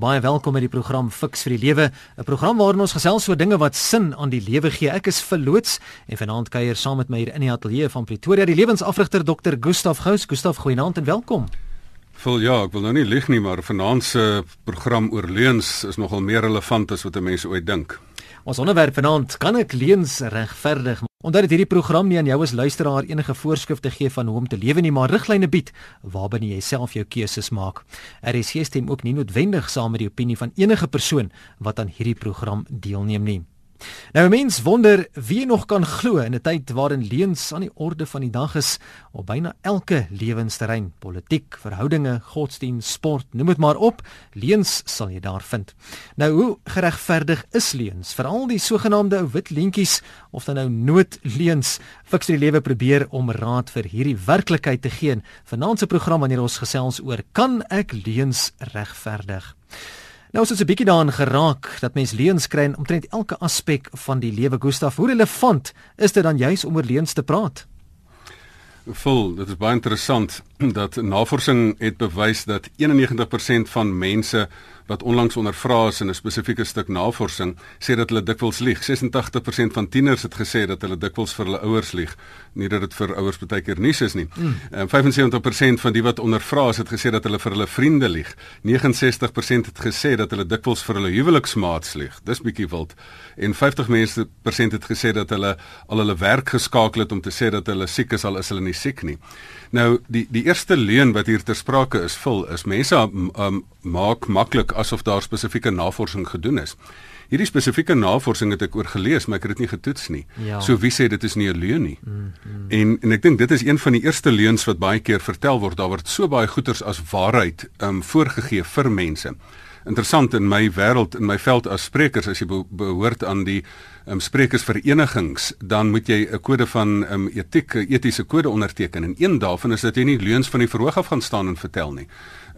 Baie welkom by die program Fix vir die Lewe, 'n program waarin ons gesels oor dinge wat sin aan die lewe gee. Ek is verloots en vanaand kuier saam met my hier in die ateljee van Pretoria die lewensafrigter Dr. Gustaf Gous. Gustaf, goeienaand en welkom. Vol ja, ek wil nou nie lieg nie, maar vanaand se program oor leuns is nogal meer relevant as wat mense ooit dink. Ons onderwerp vanaand, kan ek leuns regverdig? Omdat dit hierdie program nie aan jou as luisteraar enige voorskrifte gee van hoe om te lewe nie, maar riglyne bied waarbinne jy self jou keuses maak. RSG stem ook nie noodwendig saam met die opinie van enige persoon wat aan hierdie program deelneem nie. Nou mens wonder wie nog kan glo in 'n tyd waarin leuns aan die orde van die dag is op byna elke lewensterrein, politiek, verhoudinge, godsdienst, sport, noem dit maar op, leuns sal jy daar vind. Nou hoe geregverdig is leuns? Veral die sogenaamde ou wit leentjies of dan nou noodleuns. Fiks die lewe probeer om raad vir hierdie werklikheid te gee. Vanaand se program wanneer ons gesels oor kan ek leuns regverdig? Nou is dit 'n bietjie daarin geraak dat mens leuns kry in omtrent elke aspek van die lewe Gustaf. Hoe relevant is dit dan juis om oor leuns te praat? Vol, dit is baie interessant dat navorsing het bewys dat 91% van mense wat onlangs ondervra is in 'n spesifieke stuk navorsing sê dat hulle dikwels lieg. 86% van tieners het gesê dat hulle dikwels vir hulle ouers lieg. Nie dat dit vir ouers baie keer nuus is nie. Mm. Um, 75% van die wat ondervra is het gesê dat hulle vir hulle vriende lieg. 69% het gesê dat hulle dikwels vir hulle huweliksmaats lieg. Dis bietjie wild. En 50% het gesê dat hulle al hulle werk geskakel het om te sê dat hulle siek is al is hulle nie siek nie. Nou die die eerste leuen wat hier ter sprake is, vul is mense um, maak maklik asof daar spesifieke navorsing gedoen is. Hierdie spesifieke navorsing het ek oor gelees, maar ek het dit nie getoets nie. Ja. So wie sê dit is nie 'n leuen nie? Mm, mm. En en ek dink dit is een van die eerste leuns wat baie keer vertel word. Daar word so baie goeters as waarheid um voorgegee vir mense. Interessant in my wêreld in my veld as sprekers as jy behoort aan die um, sprekersverenigings, dan moet jy 'n kode van um, etiek, etiese kode onderteken en een daarvan is dat jy nie leuns van die verhoog af gaan staan en vertel nie.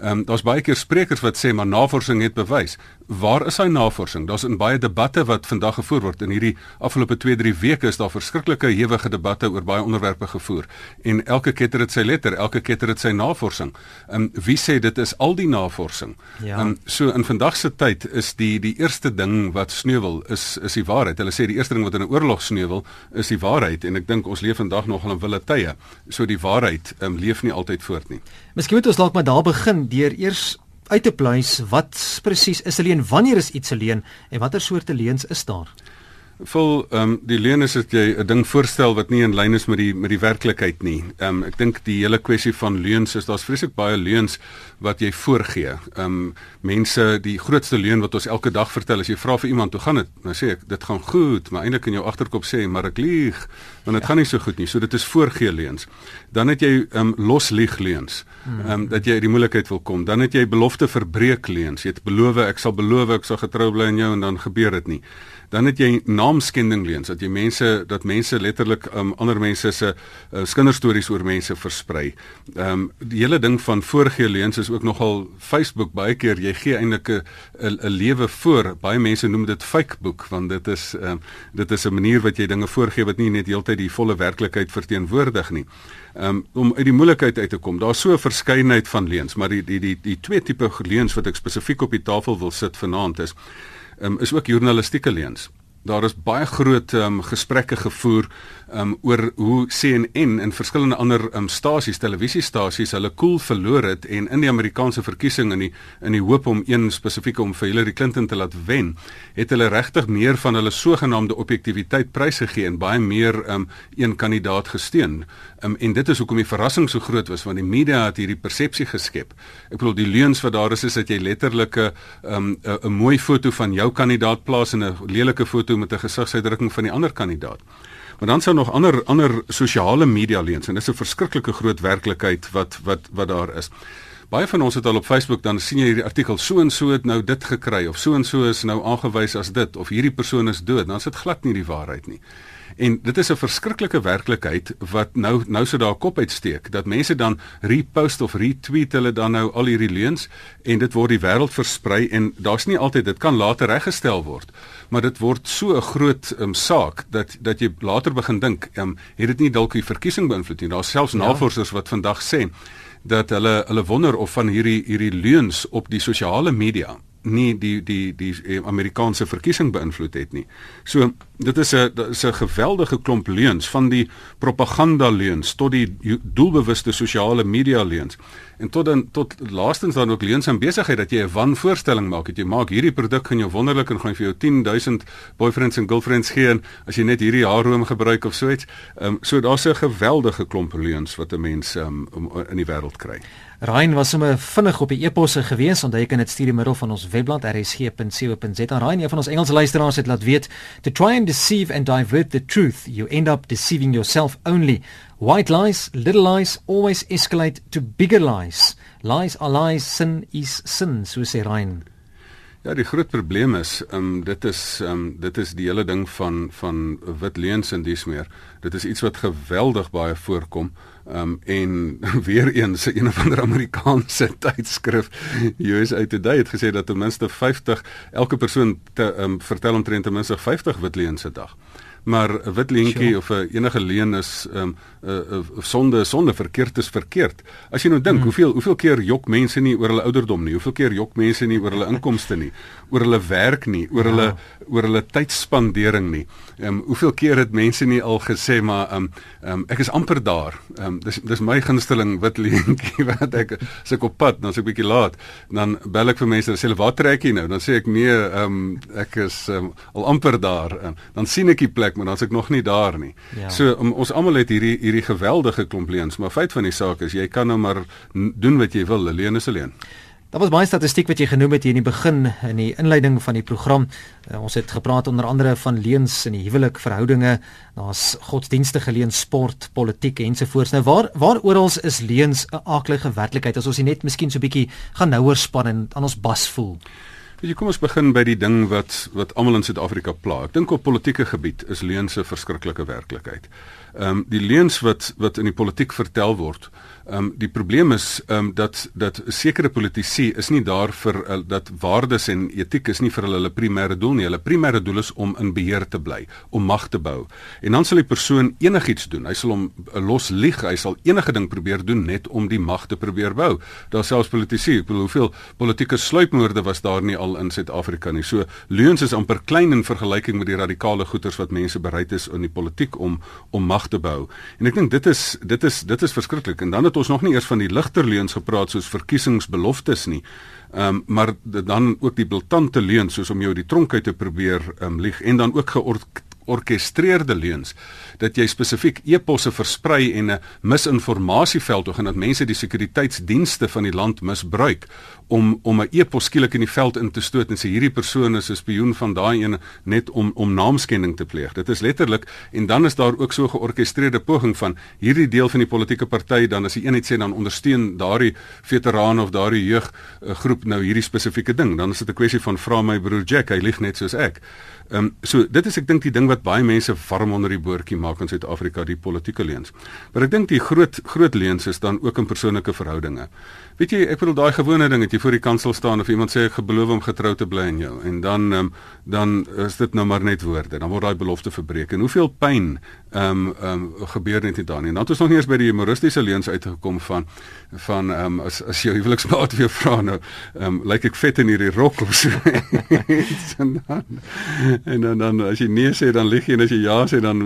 Ehm um, daar's baie keer sprekers wat sê maar navorsing het bewys. Waar is hy navorsing? Daar's in baie debatte wat vandag gevoer word. In hierdie afgelope 2-3 weke is daar verskriklike hewige debatte oor baie onderwerpe gevoer en elke ketter het sy letter, elke ketter het sy navorsing. Ehm um, wie sê dit is al die navorsing? Ehm ja. um, so in vandag se tyd is die die eerste ding wat sneuwel is is die waarheid. Hulle sê die eerste ding wat in 'n oorlog sneuwel is die waarheid en ek dink ons leef vandag nog in wille tye. So die waarheid ehm um, leef nie altyd voort nie. Miskien moet ons dalk maar daar begin deur eers uit te pleis wat presies is 'n leuen, wanneer is iets 'n leuen en watter soorte leuns is daar? vol ehm um, die leuen is dat jy 'n ding voorstel wat nie in lyn is met die met die werklikheid nie. Ehm um, ek dink die hele kwessie van leuns is daar's vreeslik baie leuns wat jy voorgee. Ehm um, mense die grootste leuen wat ons elke dag vertel as jy vra vir iemand hoe gaan dit? Nou sê ek dit gaan goed, maar eintlik in jou agterkop sê maar ek lieg want dit ja. gaan nie so goed nie. So dit is voorgee leuns. Dan het jy ehm um, los lieg leuns. Ehm um, dat jy die moeilikheid wil kom. Dan het jy belofte verbreek leuns. Jy het beloof ek sal beloof ek sal getrou bly aan jou en dan gebeur dit nie dan het jy naamskending leens dat jy mense dat mense letterlik um, ander mense se uh, kinderstories oor mense versprei. Ehm um, die hele ding van voorgee leens is ook nogal Facebook baie keer jy gee eintlik 'n 'n lewe voor. Baie mense noem dit fake boek want dit is ehm um, dit is 'n manier wat jy dinge voorgee wat nie net heeltyd die volle werklikheid verteenwoordig nie. Um, om uit die moeilikheid uit te kom. Daar's so 'n verskeidenheid van leuns, maar die die die die twee tipe leuns wat ek spesifiek op die tafel wil sit vanaand is um, is ook journalistieke leuns. Daar is baie groot um, gesprekke gevoer um, oor hoe CNN en verskillende ander um, stasies, televisiestasies, hulle koel cool verloor het en in die Amerikaanse verkiesing in die in die hoop om een spesifieke om vir Hillary Clinton te laat wen, het hulle regtig meer van hulle sogenaamde objektiviteit prysgegee en baie meer um, een kandidaat gesteun. Um, en dit is hoekom die verrassing so groot was want die media het hierdie persepsie geskep. Ek bedoel die leuns wat daar is is dat jy letterlik 'n um, 'n mooi foto van jou kandidaat plaas en 'n lelike foto met 'n gesigsuitdrukking van die ander kandidaat. Maar dan sou nog ander ander sosiale media leuns en dis 'n verskriklike groot werklikheid wat wat wat daar is. Baie van ons het al op Facebook dan sien jy hierdie artikel so en so het nou dit gekry of so en so is nou aangewys as dit of hierdie persoon is dood. Dan is dit glad nie die waarheid nie. En dit is 'n verskriklike werklikheid wat nou nou so daar kop uitsteek dat mense dan repost of retweet hulle dan nou al hierdie leuns en dit word die wêreld versprei en daar's nie altyd dit kan later reggestel word maar dit word so 'n groot um, saak dat dat jy later begin dink um, het dit nie dalk die verkiesing beïnvloed nie daar's selfs ja. navorsers wat vandag sê dat hulle hulle wonder of van hierdie hierdie leuns op die sosiale media nie die die die, die Amerikaanse verkiesing beïnvloed het nie. So dit is 'n dit is 'n geweldige klomp leuns van die propaganda leuns tot die doelbewuste sosiale media leuns. En tot dan tot laastens dan ook leuns aan besigheid dat jy 'n wanvoorstelling maak dat jy maak hierdie produk gaan jou wonderlik en gaan vir jou 10000 boyfriends en girlfriends gee en as jy net hierdie haarroom gebruik of so iets. Ehm um, so daar's 'n geweldige klomp leuns wat 'n mens um, in die wêreld kry. Ryan was sommer vinnig op die e-posse gewees want hy kan dit stuur in middel van ons webblad rsg.co.za. Ryan, een van ons Engelse luisteraars het laat weet, "To try and deceive and divert the truth, you end up deceiving yourself only. White lies, little lies always escalate to bigger lies. Lies are lies, sin is sin," so sê Ryan. Ja, die groot probleem is, ehm um, dit is ehm um, dit is die hele ding van van wit leuns en dis meer. Dit is iets wat geweldig baie voorkom. Ehm um, en weer eens een of ander Amerikaanse tydskrif USA Today het gesê dat ten minste 50 elke persoon te, um, vertel omtrent ten minste 50 wit leuns se dag maar 'n wit leentjie sure. of 'n enige leen is ehm um, 'n uh, uh, sonde sonde verkeerd is verkeerd. As jy nou dink, mm. hoeveel hoeveel keer jok mense nie oor hulle ouderdom nie, hoeveel keer jok mense nie oor hulle inkomste nie, oor hulle werk nie, oor ja. hulle oor hulle tydspandering nie. Ehm um, hoeveel keer het mense nie al gesê maar ehm um, ehm um, ek is amper daar. Ehm um, dis dis my gunsteling wit leentjie wat ek as ek op pad, dan as ek bietjie laat, dan bel ek vir mense en sê hulle waar trek jy nou? Dan sê ek nee, ehm um, ek is um, al amper daar. Um, dan sien ek die plek plek, maar dan's ek nog nie daar nie. Ja. So um, ons almal het hierdie hierdie geweldige klomp leuns, maar feit van die saak is jy kan nou maar doen wat jy wil, alleen is alleen. Daar was baie statistiek wat jy genoem het hier in die begin in die inleiding van die program. Uh, ons het gepraat onder andere van leuns in die huwelik, verhoudinge, daar's godsdienstige leuns, sport, politiek ensovoorts. Nou waar waar oral is leuns 'n aaklige werklikheid as ons net miskien so 'n bietjie gaan nouer span en aan ons bas voel? Weet jy, kom ons begin by die ding wat wat almal in Suid-Afrika pla. Ek dink op politieke gebied is leuns 'n verskriklike werklikheid. Ehm um, die leuns wat wat in die politiek vertel word, Ehm um, die probleem is ehm um, dat dat sekere politici is nie daar vir uh, dat waardes en etiek is nie vir hulle hulle primêre doel nie. Hulle primêre doel is om in beheer te bly, om mag te bou. En dan sal die persoon enigiets doen. Hy sal hom uh, los lieg, hy sal enige ding probeer doen net om die mag te probeer bou. Daar selfs politici, ek bedoel hoeveel politieke sluipmoorde was daar nie al in Suid-Afrika nie. So leuns is amper klein in vergelyking met die radikale goeters wat mense bereid is in die politiek om om mag te bou. En ek dink dit is dit is dit is verskriklik. En dan het ons nog nie eers van die ligter leuns gepraat soos verkiesingsbeloftes nie. Ehm um, maar dan ook die blitante leuns soos om jou die tronk uit te probeer ehm um, lieg en dan ook georkestreerde leuns dat jy spesifiek e-posse versprei en 'n misinformasieveld toe gaan dat mense die sekuriteitsdienste van die land misbruik om om 'n e-pos skielik in die veld in te stoot en sê hierdie persoon is 'n spioen van daai een net om om naamskending te pleeg. Dit is letterlik en dan is daar ook so georkestreerde poging van hierdie deel van die politieke party dan as die eenheid sê dan ondersteun daardie veterane of daardie jeug uh, groep nou hierdie spesifieke ding. Dan is dit 'n kwessie van vra my broer Jack, hy lieg net soos ek. Ehm um, so dit is ek dink die ding wat baie mense warm onder die boortjie maak in Suid-Afrika, die politieke leuns. Maar ek dink die groot groot leuns is dan ook in persoonlike verhoudinge. Weet jy, ek bedoel daai gewone ding dat jy voor die kansel staan of iemand sê ek beloof om getrou te bly aan jou en dan um, dan is dit nou maar net woorde. Dan word daai belofte verbreek. En hoeveel pyn ehm um, ehm um, gebeur net nie dan nie. Dan het ons nog nie eens by die humoristiese leuns uitgekom van van ehm um, as as jou huweliksmaat weer vra nou ehm um, lyk ek vet in hierdie rok of so. en dan en dan, dan as jy nee sê dan lieg jy en as jy ja sê dan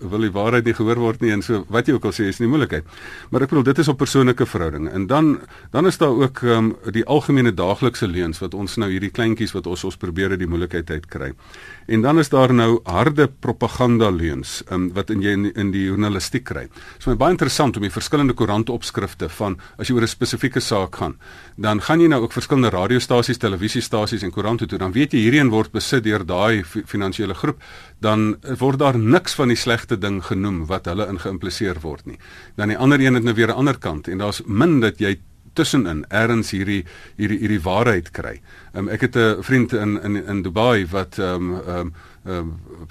wil die waarheid nie gehoor word nie en so wat jy ook al sê is nie moeilikheid. Maar ek bedoel dit is op persoonlike verhoudinge. En dan dan is daar ook ehm um, die algemene daaglikse leuns wat ons nou hierdie kleintjies wat ons ons probeer die moeilikheid uitkry. En dan is daar nou harde propaganda leuns um, wat in jy in, in die journalistiek kry. Dit is my baie interessant om die verskillende koerantopskrifte van as jy oor 'n spesifieke saak gaan, dan gaan jy nou ook verskillende radiostasies, televisiestasies en koerante toe, dan weet jy hierdie een word besit deur daai finansiële groep, dan word daar niks van die slegte ding genoem wat hulle in geïmpliseer word nie. Dan die ander een het nou weer 'n ander kant en daar's min dat jy tussenin ergens hierdie hierdie hierdie waarheid kry. Um, ek het 'n vriend in in in Dubai wat ehm um, ehm um,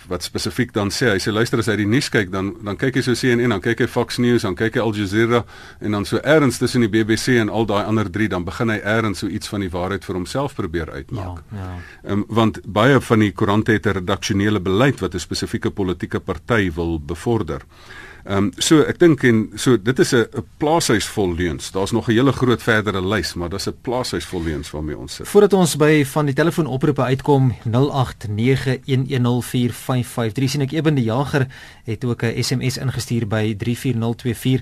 wat spesifiek dan sê, hy sê luister as hy die nuus kyk dan dan kyk hy so CNN, dan kyk hy Fox News, dan kyk hy Al Jazeera en dan so ergens tussen die BBC en al daai ander drie dan begin hy ergens so iets van die waarheid vir homself probeer uitmaak. Ja, ja. Um, want baie van die koerante het 'n redaksionele beleid wat 'n spesifieke politieke party wil bevorder. Ehm um, so ek dink en so dit is 'n plaashuis vol leuns. Daar's nog 'n hele groot verdere lys, maar dis 'n plaashuis vol leuns waarmee ons sit. Voordat ons by van die telefoonoproepe uitkom 0891104553 sien ek Eben die Jager het ook 'n SMS ingestuur by 34024.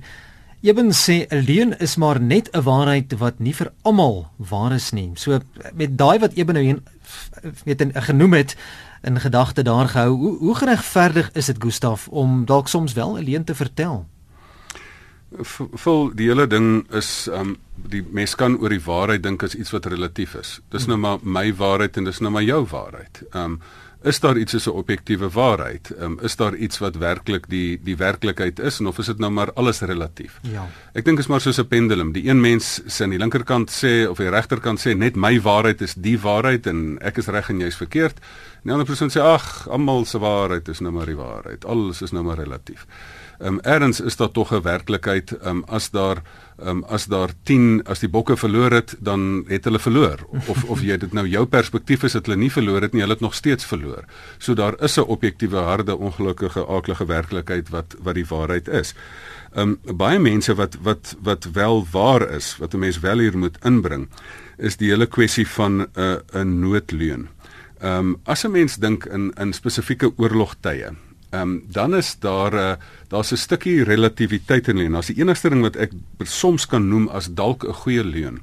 Eben sê 'n leuen is maar net 'n waarheid wat nie vir almal waar is nie. So met daai wat Eben nou weet 'n genoem het in gedagte daar gehou. Hoe hoe geregverdig is dit Gustaf om dalk soms wel 'n leuen te vertel? Vol die hele ding is um die mens kan oor die waarheid dink as iets wat relatief is. Dis nou maar my waarheid en dis nou maar jou waarheid. Um is daar iets soos 'n objektiewe waarheid? Um, is daar iets wat werklik die die werklikheid is en of is dit nou maar alles relatief? Ja. Ek dink is maar soos 'n pendulum. Die een mens sê aan die linkerkant sê of die regterkant sê net my waarheid is die waarheid en ek is reg en jy's verkeerd. Die ander persoon sê ag, almal se waarheid is nou maar die waarheid. Alles is nou maar relatief. Ehm um, erns is daar tog 'n werklikheid ehm um, as daar ehm um, as daar 10 as die bokke verloor het dan het hulle verloor of of jy dit nou jou perspektief is dat hulle nie verloor het nie hulle het nog steeds verloor. So daar is 'n objektiewe harde ongelukkige aaklige werklikheid wat wat die waarheid is. Ehm um, baie mense wat wat wat wel waar is wat 'n mens wel hier moet inbring is die hele kwessie van 'n uh, 'n noodleun. Ehm um, as 'n mens dink in in spesifieke oorlogtye Ehm um, dan is daar 'n uh, daar's 'n stukkie relativiteit in leuen. As die enigste ding wat ek soms kan noem as dalk 'n goeie leuen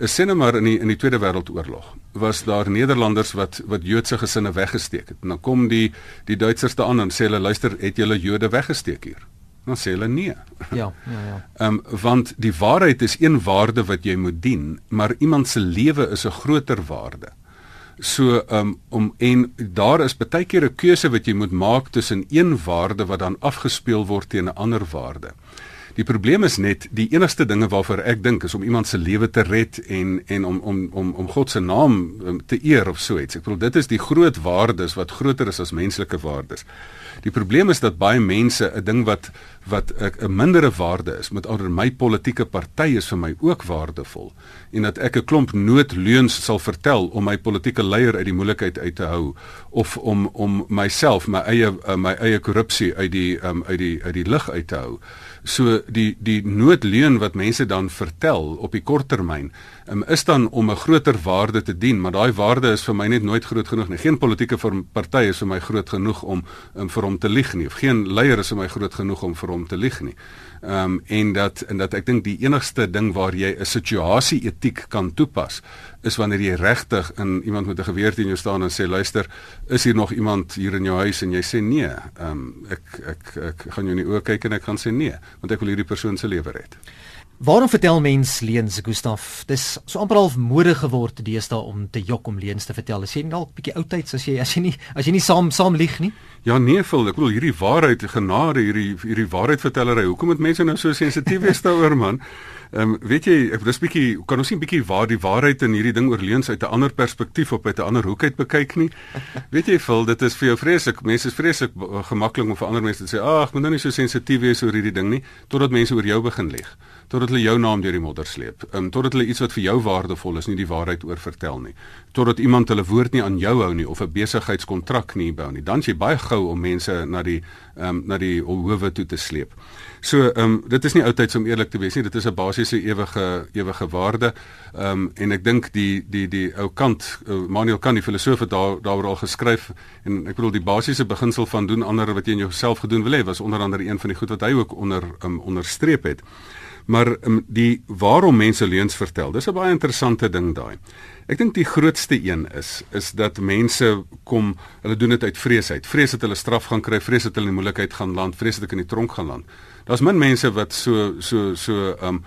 is sien maar in die in die Tweede Wêreldoorlog was daar Nederlanders wat wat Joodse gesinne weggesteek het. En dan kom die die Duitsers te aan en sê hulle luister, het julle Jode weggesteek hier? Dan sê hulle nee. Ja, ja, ja. Ehm um, want die waarheid is een waarde wat jy moet dien, maar iemand se lewe is 'n groter waarde. So um, om en daar is baie keer 'n keuse wat jy moet maak tussen een waarde wat dan afgespeel word teen 'n ander waarde. Die probleem is net die enigste dinge waarvoor ek dink is om iemand se lewe te red en en om om om om God se naam um, te eer of so iets. Ek bedoel dit is die groot waardes wat groter is as menslike waardes. Die probleem is dat baie mense 'n ding wat wat 'n mindere waarde is met onder my politieke party is vir my ook waardevol en dat ek 'n klomp noodleuns sal vertel om my politieke leier uit die moeilikheid uit te hou of om om myself my eie uh, my eie korrupsie uit die um, uit die uit die lig uit te hou. So die die noodleun wat mense dan vertel op die kort termyn um, is dan om 'n groter waarde te dien, maar daai waarde is vir my net nooit groot genoeg nie. Geen politieke party is vir my groot genoeg om um, vir hom te lieg nie geen leier is vir my groot genoeg om vir hom te lieg nie. Ehm um, en dat en dat ek dink die enigste ding waar jy 'n situasie etiek kan toepas is wanneer jy regtig in iemand met 'n geweer teen jou staan en sê luister, is hier nog iemand hier in jou huis en jy sê nee. Ehm um, ek, ek ek gaan jou in die oë kyk en ek gaan sê nee, want ek wil hierdie persoon se lewe red. Waarom vertel mens leuns, Gustaf? Dis so amper half mode geword deesdae om te jok om leuns te vertel. As jy dalk bietjie oudtyds as jy as jy nie as jy nie saam saam lieg nie. Ja nee, vol. Ek bedoel hierdie waarheid, genade, hierdie hierdie waarheidvertellery. Hoekom moet mense nou so sensitief wees daaroor, man? Ehm um, weet jy, ek dis bietjie kan ons sien bietjie waar die waarheid in hierdie ding oor leuns uit 'n ander perspektief op uit 'n ander hoek uit bekyk nie. weet jy, vol, dit is vir jou vreeslik. Mense is vreeslik gemaklik om vir ander mense te sê, "Ag, moet nou nie so sensitief wees oor hierdie ding nie," totdat mense oor jou begin lieg totdat hulle jou naam deur die modder sleep. Um, totdat hulle iets wat vir jou waardevol is nie die waarheid oor vertel nie. Totdat iemand hulle woord nie aan jou hou nie of 'n besigheidskontrak nie bou nie. Dan is jy baie gou om mense na die um, na die howe toe te sleep. So ehm um, dit is nie oudtyds om eerlik te wees nie. Dit is 'n basiese ewige ewige waarde. Ehm um, en ek dink die die die ou Kant, uh, Manuel Kant, die filosoof het daar daaroor al geskryf en ek bedoel die basiese beginsel van doen ander wat jy in jouself gedoen wil hê was onder andere een van die goed wat hy ook onder um, onderstreep het. Maar um, die waarom mense leuns vertel, dis 'n baie interessante ding daai. Ek dink die grootste een is is dat mense kom, hulle doen dit uit vrees uit. Vrees dat hulle straf gaan kry, vrees dat hulle in die moeilikheid gaan land, vrees dat hulle in die tronk gaan land. Daar's min mense wat so so so um,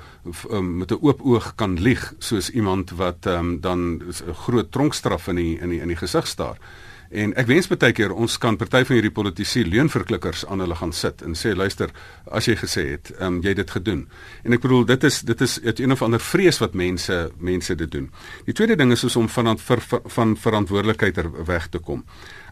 um met 'n oop oog kan lieg soos iemand wat um, dan 'n groot tronkstraf in die in die in die gesig staar. En ek wens baie keer ons kan party van hierdie politici leunverklikkers aan hulle gaan sit en sê luister, as jy gesê het, ehm um, jy het dit gedoen. En ek bedoel dit is dit is uit een of ander vrees wat mense mense dit doen. Die tweede ding is om van van, van verantwoordelikheid er weg te kom.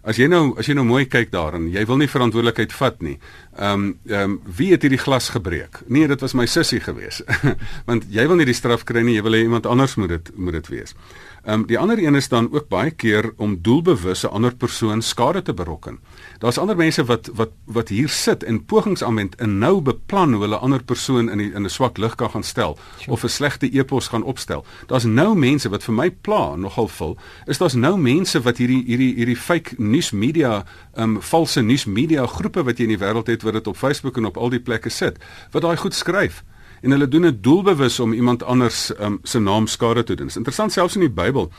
As jy nou as jy nou mooi kyk daarin, jy wil nie verantwoordelikheid vat nie. Ehm um, ehm um, wie het hierdie glas gebreek? Nee, dit was my sussie gewees. Want jy wil nie die straf kry nie, jy wil hê iemand anders moet dit moet dit wees. Ehm um, die ander een is dan ook baie keer om doelbewus 'n ander persoon skade te berokken. Daar's ander mense wat wat wat hier sit en pogings aanwend en nou beplan hoe hulle ander persoon in die, in 'n swak lig kan gaan stel of 'n slegte e-pos gaan opstel. Daar's nou mense wat vir my pla nogal vul. Is daar's nou mense wat hierdie hierdie hierdie fake nuusmedia, ehm um, valse nuusmedia groepe wat jy in die wêreld het wat dit op Facebook en op al die plekke sit, wat daai goed skryf en hulle doen dit doelbewus om iemand anders um, se naam skade te doen. Dit is interessant selfs in die Bybel.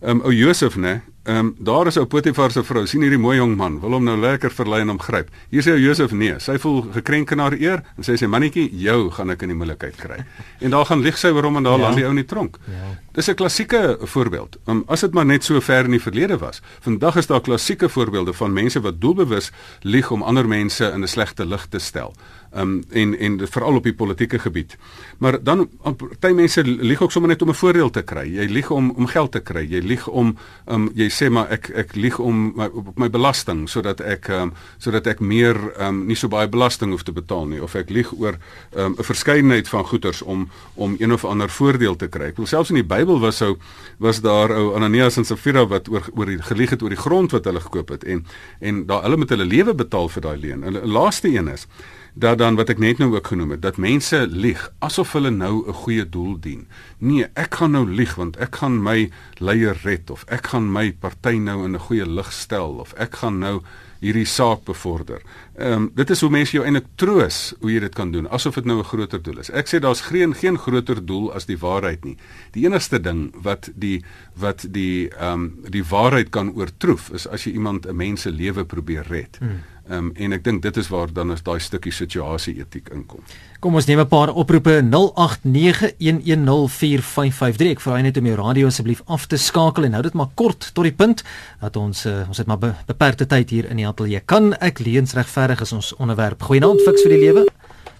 Ehm um, ou Josef nê, ehm um, daar is ou Potifar se vrou, sien hierdie mooi jong man, wil hom nou lekker verlei en hom gryp. Hier sê ou Josef nee, sy voel gekrenk in haar eer en sê sy mannetjie, jou gaan ek in die moeilikheid kry. En daar gaan lieg sy oor hom en daar ja. land die ou in die tronk. Ja. Dis 'n klassieke voorbeeld. Um, as dit maar net so ver in die verlede was. Vandag is daar klassieke voorbeelde van mense wat doelbewus lieg om ander mense in 'n slegte lig te stel um, en en veral op die politieke gebied. Maar dan party mense lieg ook sommer net om 'n voordeel te kry. Jy lieg om om geld te kry. Jy lieg om um, jy sê maar ek ek lieg om my, op my belasting sodat ek um, sodat ek meer um, nie so baie belasting hoef te betaal nie of ek lieg oor 'n um, verskeidenheid van goederes om om een of ander voordeel te kry. Ek wil selfs in die Bybel was sou was daar ou Ananias en Safira wat oor oor die gelieg het oor die grond wat hulle gekoop het en en daar hulle met hulle lewe betaal vir daai leen. En die laaste een is dat dan wat ek net nou ook genoem het dat mense lieg asof hulle nou 'n goeie doel dien. Nee, ek gaan nou lieg want ek gaan my leier red of ek gaan my party nou in 'n goeie lig stel of ek gaan nou hierdie saak bevorder. Ehm um, dit is hoe mense jou eintlik troos hoe jy dit kan doen asof dit nou 'n groter doel is. Ek sê daar's geen geen groter doel as die waarheid nie. Die enigste ding wat die wat die ehm um, die waarheid kan oortroef is as jy iemand 'n mens se lewe probeer red. Hmm. Ehm um, en ek dink dit is waar dan is daai stukkie situasie etiek inkom. Kom ons neem 'n paar oproepe 0891104553. Ek vra net om jou radio asseblief af te skakel en hou dit maar kort tot die punt dat ons uh, ons het maar be beperkte tyd hier in die ateljee. Kan ek leens regverdig is ons onderwerp. Goeienaand fiks vir die lewe.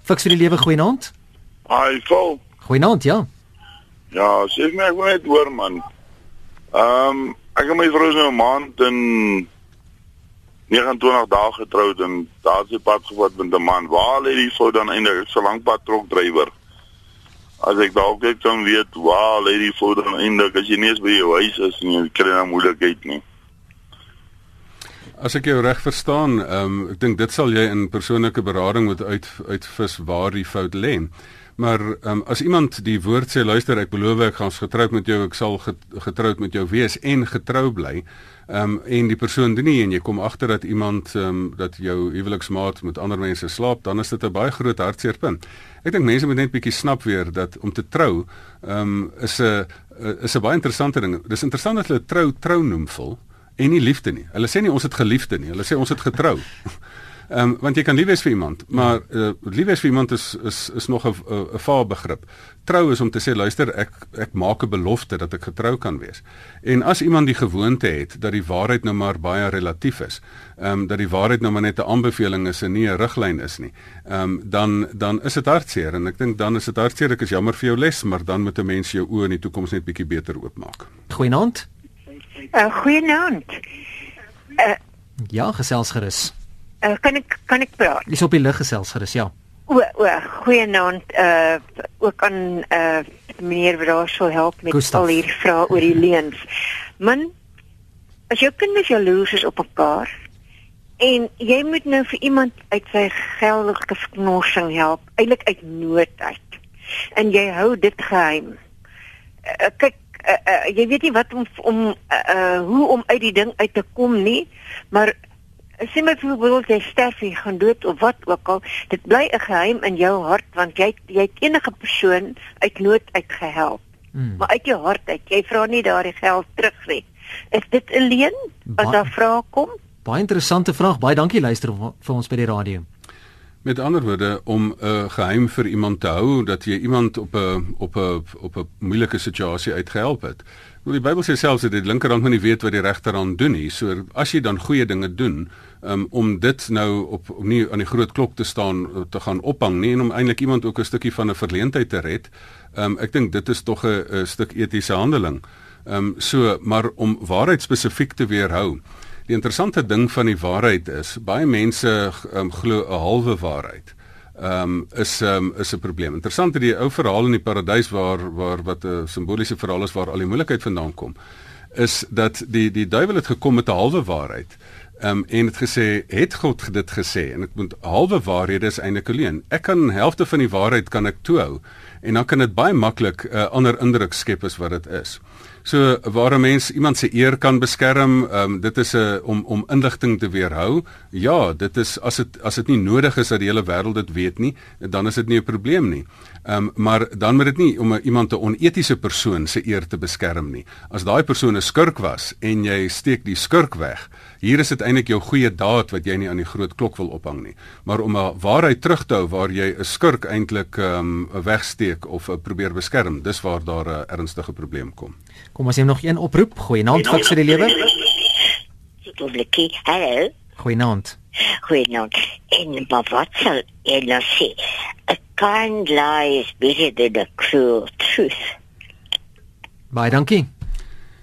Fiks vir die lewe goeienaand. Hi, vol. Goeienaand, ja. Ja, sê my ek wil net hoor man. Ehm um, ek en my vrou is nou 'n maand in 29 dae getroud en daar se pad gevat met 'n man. Waar lê die vrou dan eintlik? So lank pad trok drywer. As ek dalk ek kan weet waar lê die vrou dan eintlik as jy nie eens by jou huis is nie, kry nou moeilikheid nie. As ek jou reg verstaan, ehm um, ek dink dit sal jy in persoonlike berading moet uit uitvis waar die fout lê. Maar um, as iemand die woord sê luister ek beloof ek gaan getroud met jou ek sal getroud met jou wees en getrou bly um, en die persoon doen nie en jy kom agter dat iemand um, dat jou huweliksmaat met ander mense slaap dan is dit 'n baie groot hartseerpunt. Ek dink mense moet net bietjie snap weer dat om te trou um, is 'n is 'n baie interessante ding. Dis interessant dat hulle trou trou noem vol en nie liefde nie. Hulle sê nie ons het geliefde nie. Hulle sê ons het getrou. Ehm um, want jy kan lief wees vir iemand, maar uh, lief wees vir iemand is is is nog 'n 'n vaar begrip. Trou is om te sê luister, ek ek maak 'n belofte dat ek getrou kan wees. En as iemand die gewoonte het dat die waarheid nou maar baie relatief is, ehm um, dat die waarheid nou maar net 'n aanbeveling is en nie 'n riglyn is nie, ehm um, dan dan is dit hartseer en ek dink dan is dit hartseer ek is jammer vir jou les, maar dan moet 'n mens jou oë in die toekoms net bietjie beter oopmaak. Goeienaand. Uh, Goeienaand. Uh, ja, gesels gerus. Uh, kan ek kan ek praat? Dis op die lig gesels gerus, ja. O, o, goeienaand. Uh ook aan uh meneer Brasel help met Gustav. al hierdie vrae oor die leuns. Man, as jou kinders jaloers is op mekaar en jy moet nou vir iemand uit sy geldige knorsing help, eintlik uit nood uit. En jy hou dit geheim. Uh, kyk Uh, uh, jy weet nie wat om om uh, uh, hoe om uit die ding uit te kom nie maar sien my voorbeeld jy sterf jy gaan dood of wat ook al dit bly 'n geheim in jou hart want jy jy het enige persoon uit nood uitgehelp. Hmm. maar uit jou hart uit jy vra nie daardie geld terug nie. Is dit alleen as daar vrae kom? Baie interessante vraag. Baie dankie luister vir ons by die radio Met ander woorde om 'n uh, geheim vir iemand te hou dat jy iemand op 'n op 'n op 'n moeilike situasie uitgehelp het. Nou die Bybel sê selfs dat die linkerhand nie weet wat die regterhand doen nie. So as jy dan goeie dinge doen, um, om dit nou op om nie aan die groot klok te staan te gaan ophang nie en om eintlik iemand ook 'n stukkie van 'n verleentheid te red, um, ek dink dit is tog 'n stuk etiese handeling. Ehm um, so maar om waarheid spesifiek te weerhou. Die interessante ding van die waarheid is baie mense um, glo 'n halwe waarheid. ehm um, is um, is 'n probleem. Interessant is die ou verhaal in die paradys waar waar wat 'n simboliese verhaal is waar al die moeilikheid vandaan kom is dat die die duiwel het gekom met 'n halwe waarheid. Ehm um, en het gesê het God dit gesê en ek moet halwe waarhede is eintlik alleen. Ek kan helfte van die waarheid kan ek toehou en dan kan dit baie maklik 'n uh, ander indruk skep as wat dit is. So waar 'n mens iemand se eer kan beskerm, um, dit is 'n om om inligting te weerhou. Ja, dit is as dit as dit nie nodig is dat die hele wêreld dit weet nie, dan is dit nie 'n probleem nie. Ehm um, maar dan moet dit nie om iemand 'n onetiese persoon se eer te beskerm nie. As daai persoon 'n skurk was en jy steek die skurk weg, hier is dit eintlik jou goeie daad wat jy nie aan die groot klok wil ophang nie. Maar om 'n waarheid terug te hou waar jy 'n skurk eintlik ehm um, wegsteek of uh, probeer beskerm, dis waar daar 'n uh, ernstige probleem kom. Kom ons neem nog een oproep. Goeienaand vir vir die lewe. Hallo. Goeienaand. Goeienaand. En wat sal jy nou sê? A kind lie is better than a cruel truth. Baie dankie.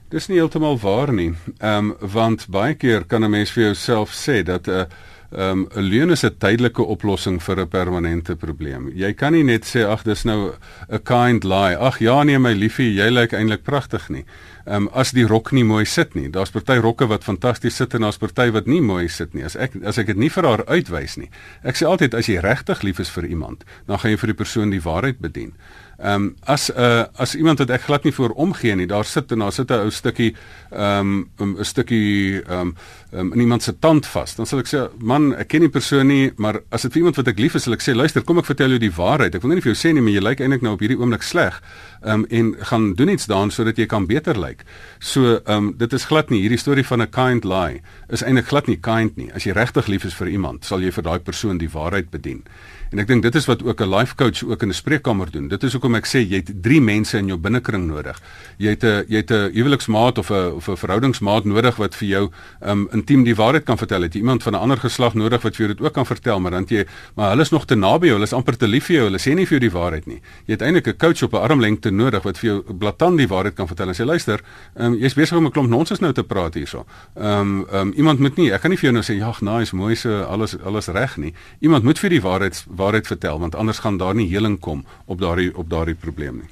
Dis nie heeltemal waar nie. Ehm um, want baie keer kan 'n mens vir jouself sê dat 'n uh, ehm um, 'n leuen is 'n tydelike oplossing vir 'n permanente probleem. Jy kan nie net sê ag dis nou 'n kind lie. Ag ja nee my liefie, jy lyk eintlik pragtig nie. Ehm um, as die rok nie mooi sit nie. Daar's party rokke wat fantasties sit en daar's party wat nie mooi sit nie. As ek as ek dit nie vir haar uitwys nie. Ek sê altyd as jy regtig lief is vir iemand, dan gaan jy vir die persoon die waarheid bedien. Ehm um, as 'n uh, as iemand wat ek glad nie voor omgee nie, daar sit en daar sit 'n ou stukkie ehm um, 'n stukkie ehm um, um, in iemand se tand vas, dan sal ek sê, "Man, ek ken die persoon nie, maar as dit vir iemand wat ek lief is, sal ek sê, luister, kom ek vertel jou die waarheid. Ek wil nie vir jou sê nie, maar jy lyk eintlik nou op hierdie oomblik sleg." Ehm um, en gaan doen iets daaraan sodat jy kan beter lyk. So ehm um, dit is glad nie hierdie storie van 'n kind lie is eintlik glad nie kind nie. As jy regtig lief is vir iemand, sal jy vir daai persoon die waarheid bedien. En ek dink dit is wat ook 'n life coach ook in 'n spreekkamer doen. Dit is hoekom ek sê jy het 3 mense in jou binnekring nodig. Jy het 'n jy het 'n huweliksmaat of 'n of 'n verhoudingsmaat nodig wat vir jou um intiem die waarheid kan vertel. Het jy iemand van 'n ander geslag nodig wat vir jou dit ook kan vertel, maar dan jy maar hulle is nog te naby jou, hulle is amper te lief vir jou, hulle sê nie vir jou die waarheid nie. Jy het eintlik 'n coach op 'n armlengte nodig wat vir jou blaatant die waarheid kan vertel en sê luister, um jy's besig om 'n klomp nonsens nou te praat hierso. Um um iemand moet nie, ek kan nie vir jou nou sê ja, nice, mooi so alles alles reg nie. Iemand moet vir die waarheid waarheid vertel want anders gaan daar nie heling kom op daardie op daardie probleem nie.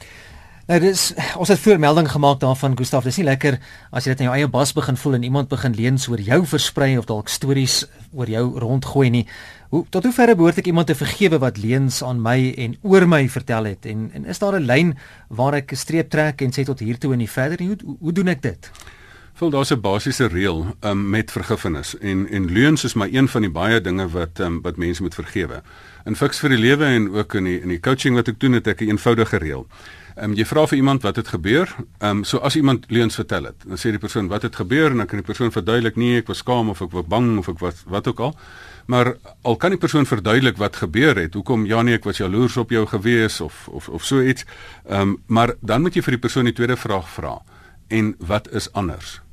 Nou dis ons het voormelding gemaak daarvan Gustaf dis nie lekker as jy dit in jou eie bas begin voel en iemand begin leens oor jou versprei of dalk stories oor jou rondgooi nie. Hoe tot hoe ver behoort ek iemand te vergewe wat leens aan my en oor my vertel het en en is daar 'n lyn waar ek 'n streep trek en sê tot hier toe en nie verder nie? Hoe, hoe doen ek dit? Vol daar's 'n basiese reël um, met vergifnis en en leuns is maar een van die baie dinge wat um, wat mense moet vergewe. In fiks vir die lewe en ook in die in die coaching wat ek doen het ek 'n eenvoudige reël. Ehm um, jy vra vir iemand wat het gebeur? Ehm um, so as iemand leuns vertel het, dan sê die persoon wat het gebeur en dan kan die persoon verduidelik nee, ek was skaam of ek was bang of ek was wat ook al. Maar al kan die persoon verduidelik wat gebeur het, hoekom ja nee, ek was jaloers op jou gewees of of of so iets. Ehm um, maar dan moet jy vir die persoon die tweede vraag vra. En wat is anders?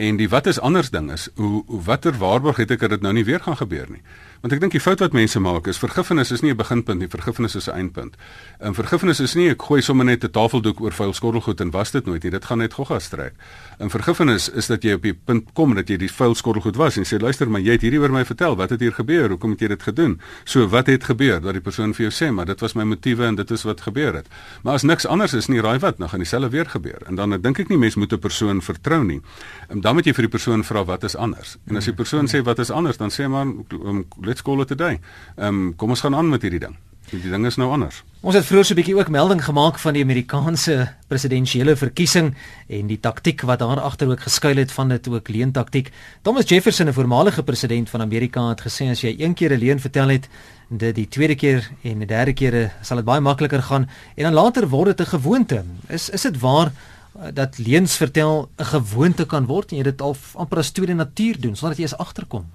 En die wat is anders ding is hoe watter waarborg het ek dat dit nou nie weer gaan gebeur nie. Want ek dink die fout wat mense maak is vergifnis is nie 'n beginpunt nie, vergifnis is 'n eindpunt. En vergifnis is nie ek gooi sommer net 'n tafeldoek oor vuil skottelgoed en was dit nooit nie. Dit gaan net gogga strek. En vergifnis is dat jy op die punt kom dat jy die vuil skottelgoed was en sê luister maar jy het hierdie oor my vertel. Wat het hier gebeur? Hoekom het jy dit gedoen? So wat het gebeur dat die persoon vir jou sê maar dit was my motiewe en dit is wat gebeur het. Maar as niks anders is nie, raai wat, dan gaan dieselfde weer gebeur. En dan dink ek nie mense moet 'n persoon vertrou nie. En dan moet jy vir die persoon vra wat is anders. En as die persoon sê wat is anders, dan sê maar um, let's call it a day. Ehm um, kom ons gaan aan met hierdie ding. Die ding is nou anders. Ons het vroeër so 'n bietjie ook melding gemaak van die Amerikaanse presidentsiële verkiesing en die taktik wat daar agter ook geskuil het van dit ook leentaktiek. Thomas Jefferson, 'n voormalige president van Amerika, het gesê as jy een keer 'n leen vertel het, dit die tweede keer en die derde keer sal dit baie makliker gaan en dan later word dit 'n gewoonte. Is is dit waar eh, dat leens vertel 'n gewoonte kan word en jy dit al amper as tweede natuur doen sonder dat jy eens agterkom?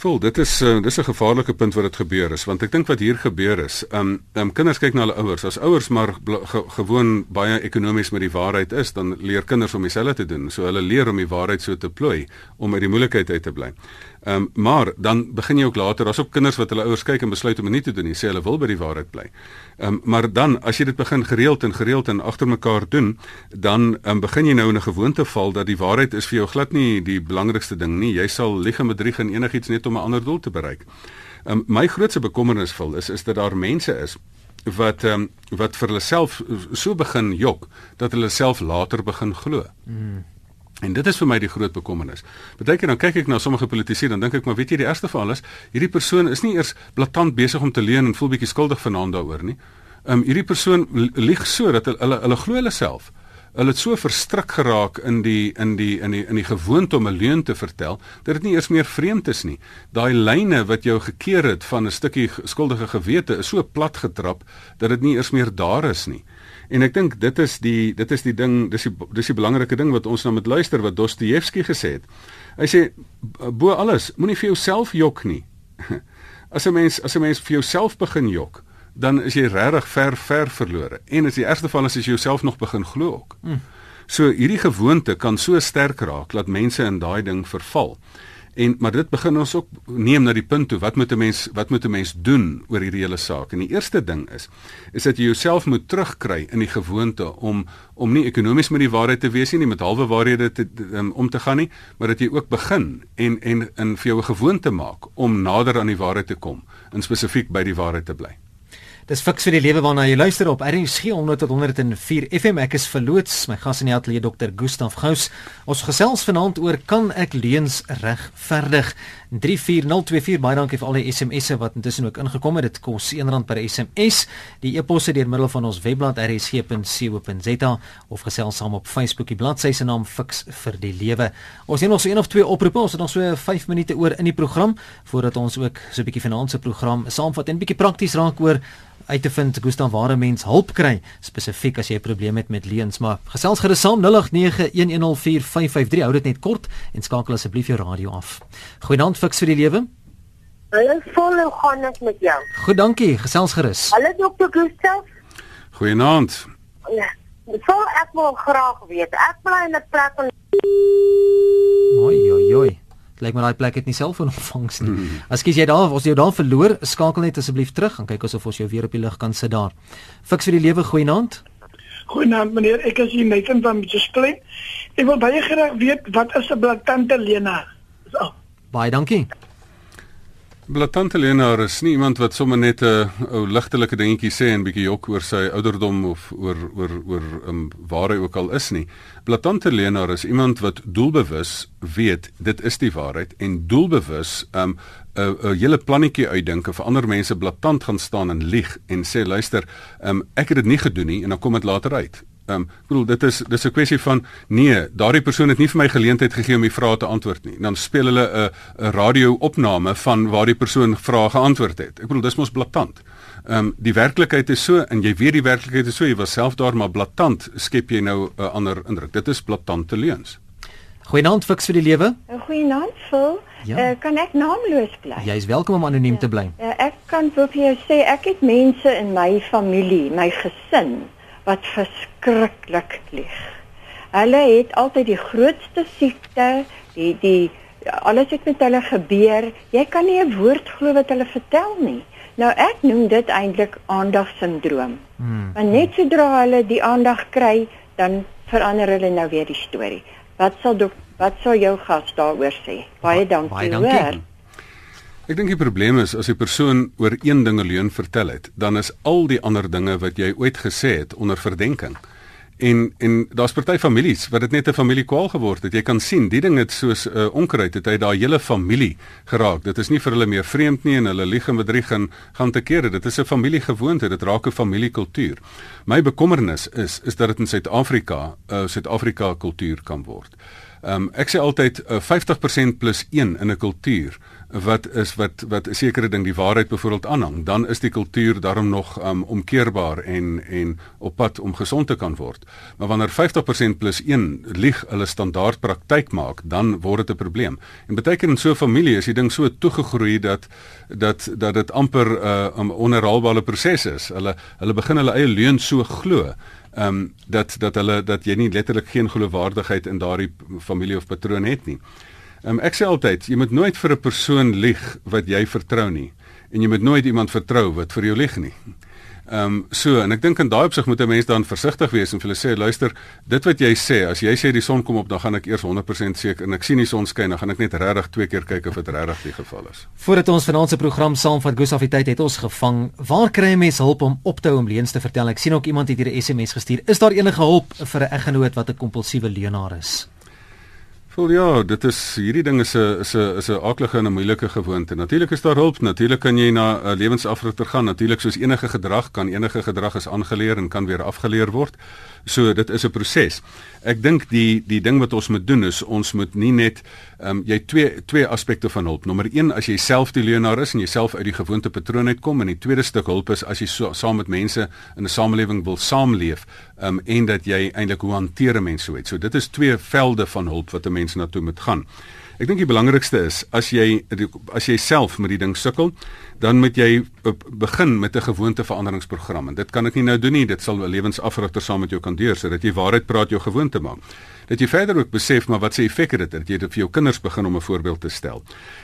Vol, dit is uh, dis 'n gevaarlike punt wat dit gebeur is want ek dink wat hier gebeur is, um, um kinders kyk na hulle ouers. As ouers maar ge gewoon baie ekonomies met die waarheid is, dan leer kinders om dieselfde te doen. So hulle leer om die waarheid so te plooi om uit die moeilikheid uit te bly. Ehm um, maar dan begin jy ook later, daar's ook kinders wat hulle ouers kyk en besluit om nie te doen nie, sê hulle wil by die waarheid bly. Ehm um, maar dan as jy dit begin gereeld en gereeld en agter mekaar doen, dan um, begin jy nou in 'n gewoonte val dat die waarheid is vir jou glad nie die belangrikste ding nie. Jy sal lieg en bedrieg en enigiets net om 'n ander doel te bereik. Um, my grootste bekommernis vol is is dat daar mense is wat um, wat vir hulle self so begin jok dat hulle self later begin glo. Mm. En dit is vir my die groot bekommernis. Partykeer dan kyk ek na sommige politici dan dink ek maar weet jy die eerste van alles, hierdie persoon is nie eers blaatant besig om te leuen en voel bietjie skuldig vanaand daaroor nie. Ehm um, hierdie persoon lieg so dat hulle hulle, hulle glo hulle self. Hulle het so verstrik geraak in die in die in die in die gewoonte om 'n leuen te vertel dat dit nie eers meer vreemd is nie. Daai lyne wat jou gekeer het van 'n stukkie skuldige gewete is so plat getrap dat dit nie eers meer daar is nie. En ek dink dit is die dit is die ding, dis die dis die belangrike ding wat ons nou moet luister wat Dostojewski gesê het. Hy sê bo alles, moenie vir jouself jok nie. As 'n mens as 'n mens vir jouself begin jok, dan is jy regtig ver ver verlore. En as die eerste geval is as jy jouself nog begin glo ook. Hmm. So hierdie gewoonte kan so sterk raak dat mense in daai ding verval. En maar dit begin ons ook neem na die punt toe wat moet 'n mens wat moet 'n mens doen oor hierdie hele saak? En die eerste ding is is dat jy jouself moet terugkry in die gewoonte om om nie ekonomies met die waarheid te wees nie, met halwe waarhede te um, om te gaan nie, maar dat jy ook begin en en in vir jou 'n gewoonte maak om nader aan die waarheid te kom, en spesifiek by die waarheid te bly. Dis fiks vir die lewe waarna jy luister op RSG 100 tot 104 FM. Ek is verloots. My gas in die ateljee Dr. Gustaf Gous. Ons gesels vanaand oor kan ek leuns regverdig? 34024 baie dankie vir al die SMS'e wat intussen ook ingekom het. Dit kos R1 per SMS. Die e-posse deur middel van ons webblad rsg.co.za of gesels saam op Facebook. Die bladsy se naam Fiks vir die lewe. Ons het nog so een of twee oproepe. Ons het nog so 5 minute oor in die program voordat ons ook so 'n bietjie se program saamvat en 'n bietjie prakties raak oor uit te vind Gustav waar 'n mens hulp kry spesifiek as jy 'n probleem het met leuns maar gesels gerus saam 0891104553 hou dit net kort en skakel asseblief jou radio af. Goeienaand fiks vir die lewe. Hallo volle gaan dit met jou. Goed dankie gesels gerus. Hallo dokter Gustav. Goeienaand. Ja. So ek wil graag weet. Ek bly in 'n plek in Oi oi oi lyk my daai plek het nie selfoon ontvangs nie. Hmm. Askies jy daar, as jy daar verloor, skakel net asseblief terug en kyk of ons jou weer op die lig kan sit daar. Fiks vir die lewe goeienaand. Goeienaand meneer, ek is hier net van Mitchell. Ek wil baie graag weet wat is 'n blaatante lenaar? So. Baie dankie. Blaatante lenaar is nie iemand wat sommer net 'n ou ligtelike dingetjie sê en bietjie jok oor sy ouderdom of oor oor oor um, waar hy ook al is nie. Blaatante lenaar is iemand wat doelbewus weet dit is die waarheid en doelbewus 'n um, 'n 'n hele plannetjie uitdink of ander mense blaatant gaan staan en lieg en sê luister, um, ek het dit nie gedoen nie en dan kom dit later uit. Ehm um, bedoel dit is dis 'n kwessie van nee, daardie persoon het nie vir my geleentheid gegee om die vrae te antwoord nie. Dan speel hulle 'n 'n radio-opname van waar die persoon vrae geantwoord het. Ek bedoel dis mos blaatant. Ehm um, die werklikheid is so en jy weet die werklikheid is so, jy was self daar maar blaatant skep jy nou 'n uh, ander indruk. Dit is blaatante leuns. Goeienaand fiks vir die lewe. Goeienaand Phil. Ja. Uh, kan ek naamloos bly? Jy is welkom om anoniem ja. te bly. Uh, ek kan vir jou sê ek het mense in my familie, my gesin wat verskriklik lieg. Hulle het altyd die grootste siekte, die die alles het met hulle gebeur. Jy kan nie 'n woord glo wat hulle vertel nie. Nou ek noem dit eintlik aandagsindroom. Hmm. Want net sodra hulle die aandag kry, dan verander hulle nou weer die storie. Wat sal dok, wat sal jou gas daaroor sê? Baie dankie. Baie dankie. Hoor. Ek dink die probleem is as 'n persoon oor een ding alleen vertel het, dan is al die ander dinge wat jy ooit gesê het onder verdenking. En en daar's party families wat dit net 'n familiekwaal geword het. Jy kan sien, die ding het soos 'n uh, onkruid het hy daai hele familie geraak. Dit is nie vir hulle meer vreemd nie en hulle lieg en bedrieg en gaan te kere. Dit is 'n familiegewoonte, dit raak 'n familiekultuur. My bekommernis is is dat dit in Suid-Afrika 'n uh, Suid-Afrika kultuur kan word. Ehm um, ek sê altyd uh, 50% plus 1 in 'n kultuur wat is wat wat 'n sekere ding die waarheid byvoorbeeld aanhang, dan is die kultuur daarom nog um, omkeerbaar en en op pad om gesond te kan word. Maar wanneer 50% plus 1 lieg hulle standaard praktyk maak, dan word dit 'n probleem. En baie keer in so 'n familie is die ding so toegegroei dat dat dat dit amper 'n uh, um, onherhaalbare proses is. Hulle hulle begin hulle eie leuns so glo ehm um, dat dat hulle dat jy nie letterlik geen geloofwaardigheid in daardie familie of patroon het nie. Um, ek sê altyd, jy moet nooit vir 'n persoon lieg wat jy vertrou nie en jy moet nooit iemand vertrou wat vir jou lieg nie. Ehm um, so en ek dink in daai opsig moet 'n mens dan versigtig wees en vir hulle sê luister, dit wat jy sê, as jy sê die son kom op, dan gaan ek eers 100% seker en ek sien die son skyn, dan gaan ek net regtig twee keer kyk of dit regtig die geval is. Voordat ons se program saamvat, Gusafiteit het ons gevang. Waar kry 'n mens hulp om op te hou om leuns te vertel? Ek sien ook iemand het hier 'n SMS gestuur. Is daar enige hulp vir 'n eggenoot wat 'n kompulsiewe leuenaar is? Wel ja, dit is hierdie ding is 'n is 'n is 'n aardige en 'n moeilike gewoonte. Natuurlik is daar hulp. Natuurlik kan jy na 'n lewensafrigter gaan. Natuurlik soos enige gedrag kan enige gedrag is aangeleer en kan weer afgeleer word. So dit is 'n proses. Ek dink die die ding wat ons moet doen is ons moet nie net ehm um, jy twee twee aspekte van hulp. Nommer 1 as jy self die leienaar is en jouself uit die gewoontepatroon uitkom en die tweede stuk hulp is as jy so, saam met mense in 'n samelewing wil saamleef ehm um, en dat jy eintlik hoe hanteer mense so iets. So dit is twee velde van hulp wat 'n mens na toe moet gaan. Ek dink die belangrikste is as jy as jy self met die ding sukkel, dan moet jy begin met 'n gewoonteveranderingsprogram. En dit kan ek nie nou doen nie, dit sal 'n lewensafrigter saam met jou kan deur sodat jy waarheid praat jou gewoonte maak. Dat jy verder ook besef maar wat se effek het dit dat jy dit vir jou kinders begin om 'n voorbeeld te stel.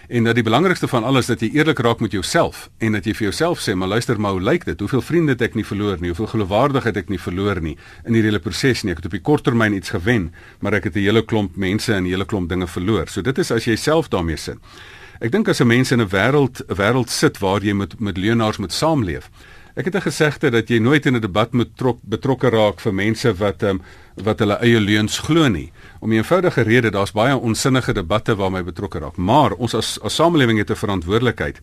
En dat die belangrikste van alles dat jy eerlik raak met jouself en dat jy vir jouself sê, maar luister maar, hoe lyk dit? Hoeveel vriende het ek nie verloor nie? Hoeveel geloofwaardigheid ek nie verloor nie in hierdie hele proses nie? Ek het op die korttermyn iets gewen, maar ek het 'n hele klomp mense en 'n hele klomp dinge verloor. So dit is as jy self daarmee sit. Ek dink as 'n mens in 'n wêreld 'n wêreld sit waar jy met met leienaars moet saamleef. Ek het 'n gesegde dat jy nooit in 'n debat moet trok, betrokke raak vir mense wat um, wat hulle eie leuns glo nie. Om 'n eenvoudige rede, daar's baie onsinnige debatte waarmee betrokke raak. Maar ons as as samelewing het 'n verantwoordelikheid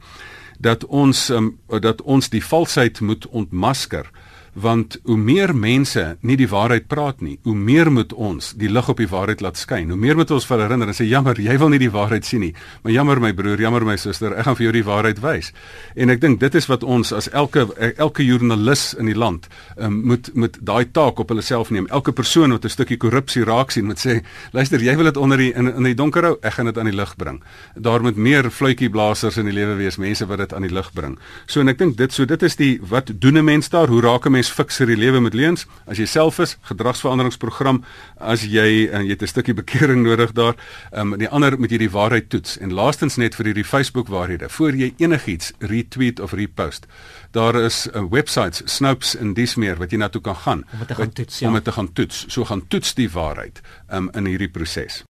dat ons um, dat ons die valsheid moet ontmasker want hoe meer mense nie die waarheid praat nie, hoe meer moet ons die lig op die waarheid laat skyn. Hoe meer moet ons vir herinner en sê jammer, jy wil nie die waarheid sien nie, maar jammer my broer, jammer my suster, ek gaan vir jou die waarheid wys. En ek dink dit is wat ons as elke elke joernalis in die land um, moet moet daai taak op hulle self neem. Elke persoon wat 'n stukkie korrupsie raak sien, moet sê, luister, jy wil dit onder die in, in die donker hou, ek gaan dit aan die lig bring. Daar moet meer fluitjieblassers in die lewe wees, mense wat dit aan die lig bring. So en ek dink dit so dit is die wat doen 'n mens daar? Hoe raak 'n mens fiks vir die lewe met leuns. As jy self is, gedragsveranderingsprogram, as jy en jy het 'n stukkie bekering nodig daar, ehm um, die ander moet jy die waarheid toets. En laastens net vir hierdie Facebook waarhede, voor jy enigiets retweet of repost. Daar is 'n uh, websites, Snopes en dis meer wat jy na toe kan gaan om dit te gaan toets. Ja. Om dit te gaan toets. So gaan toets die waarheid um, in hierdie proses.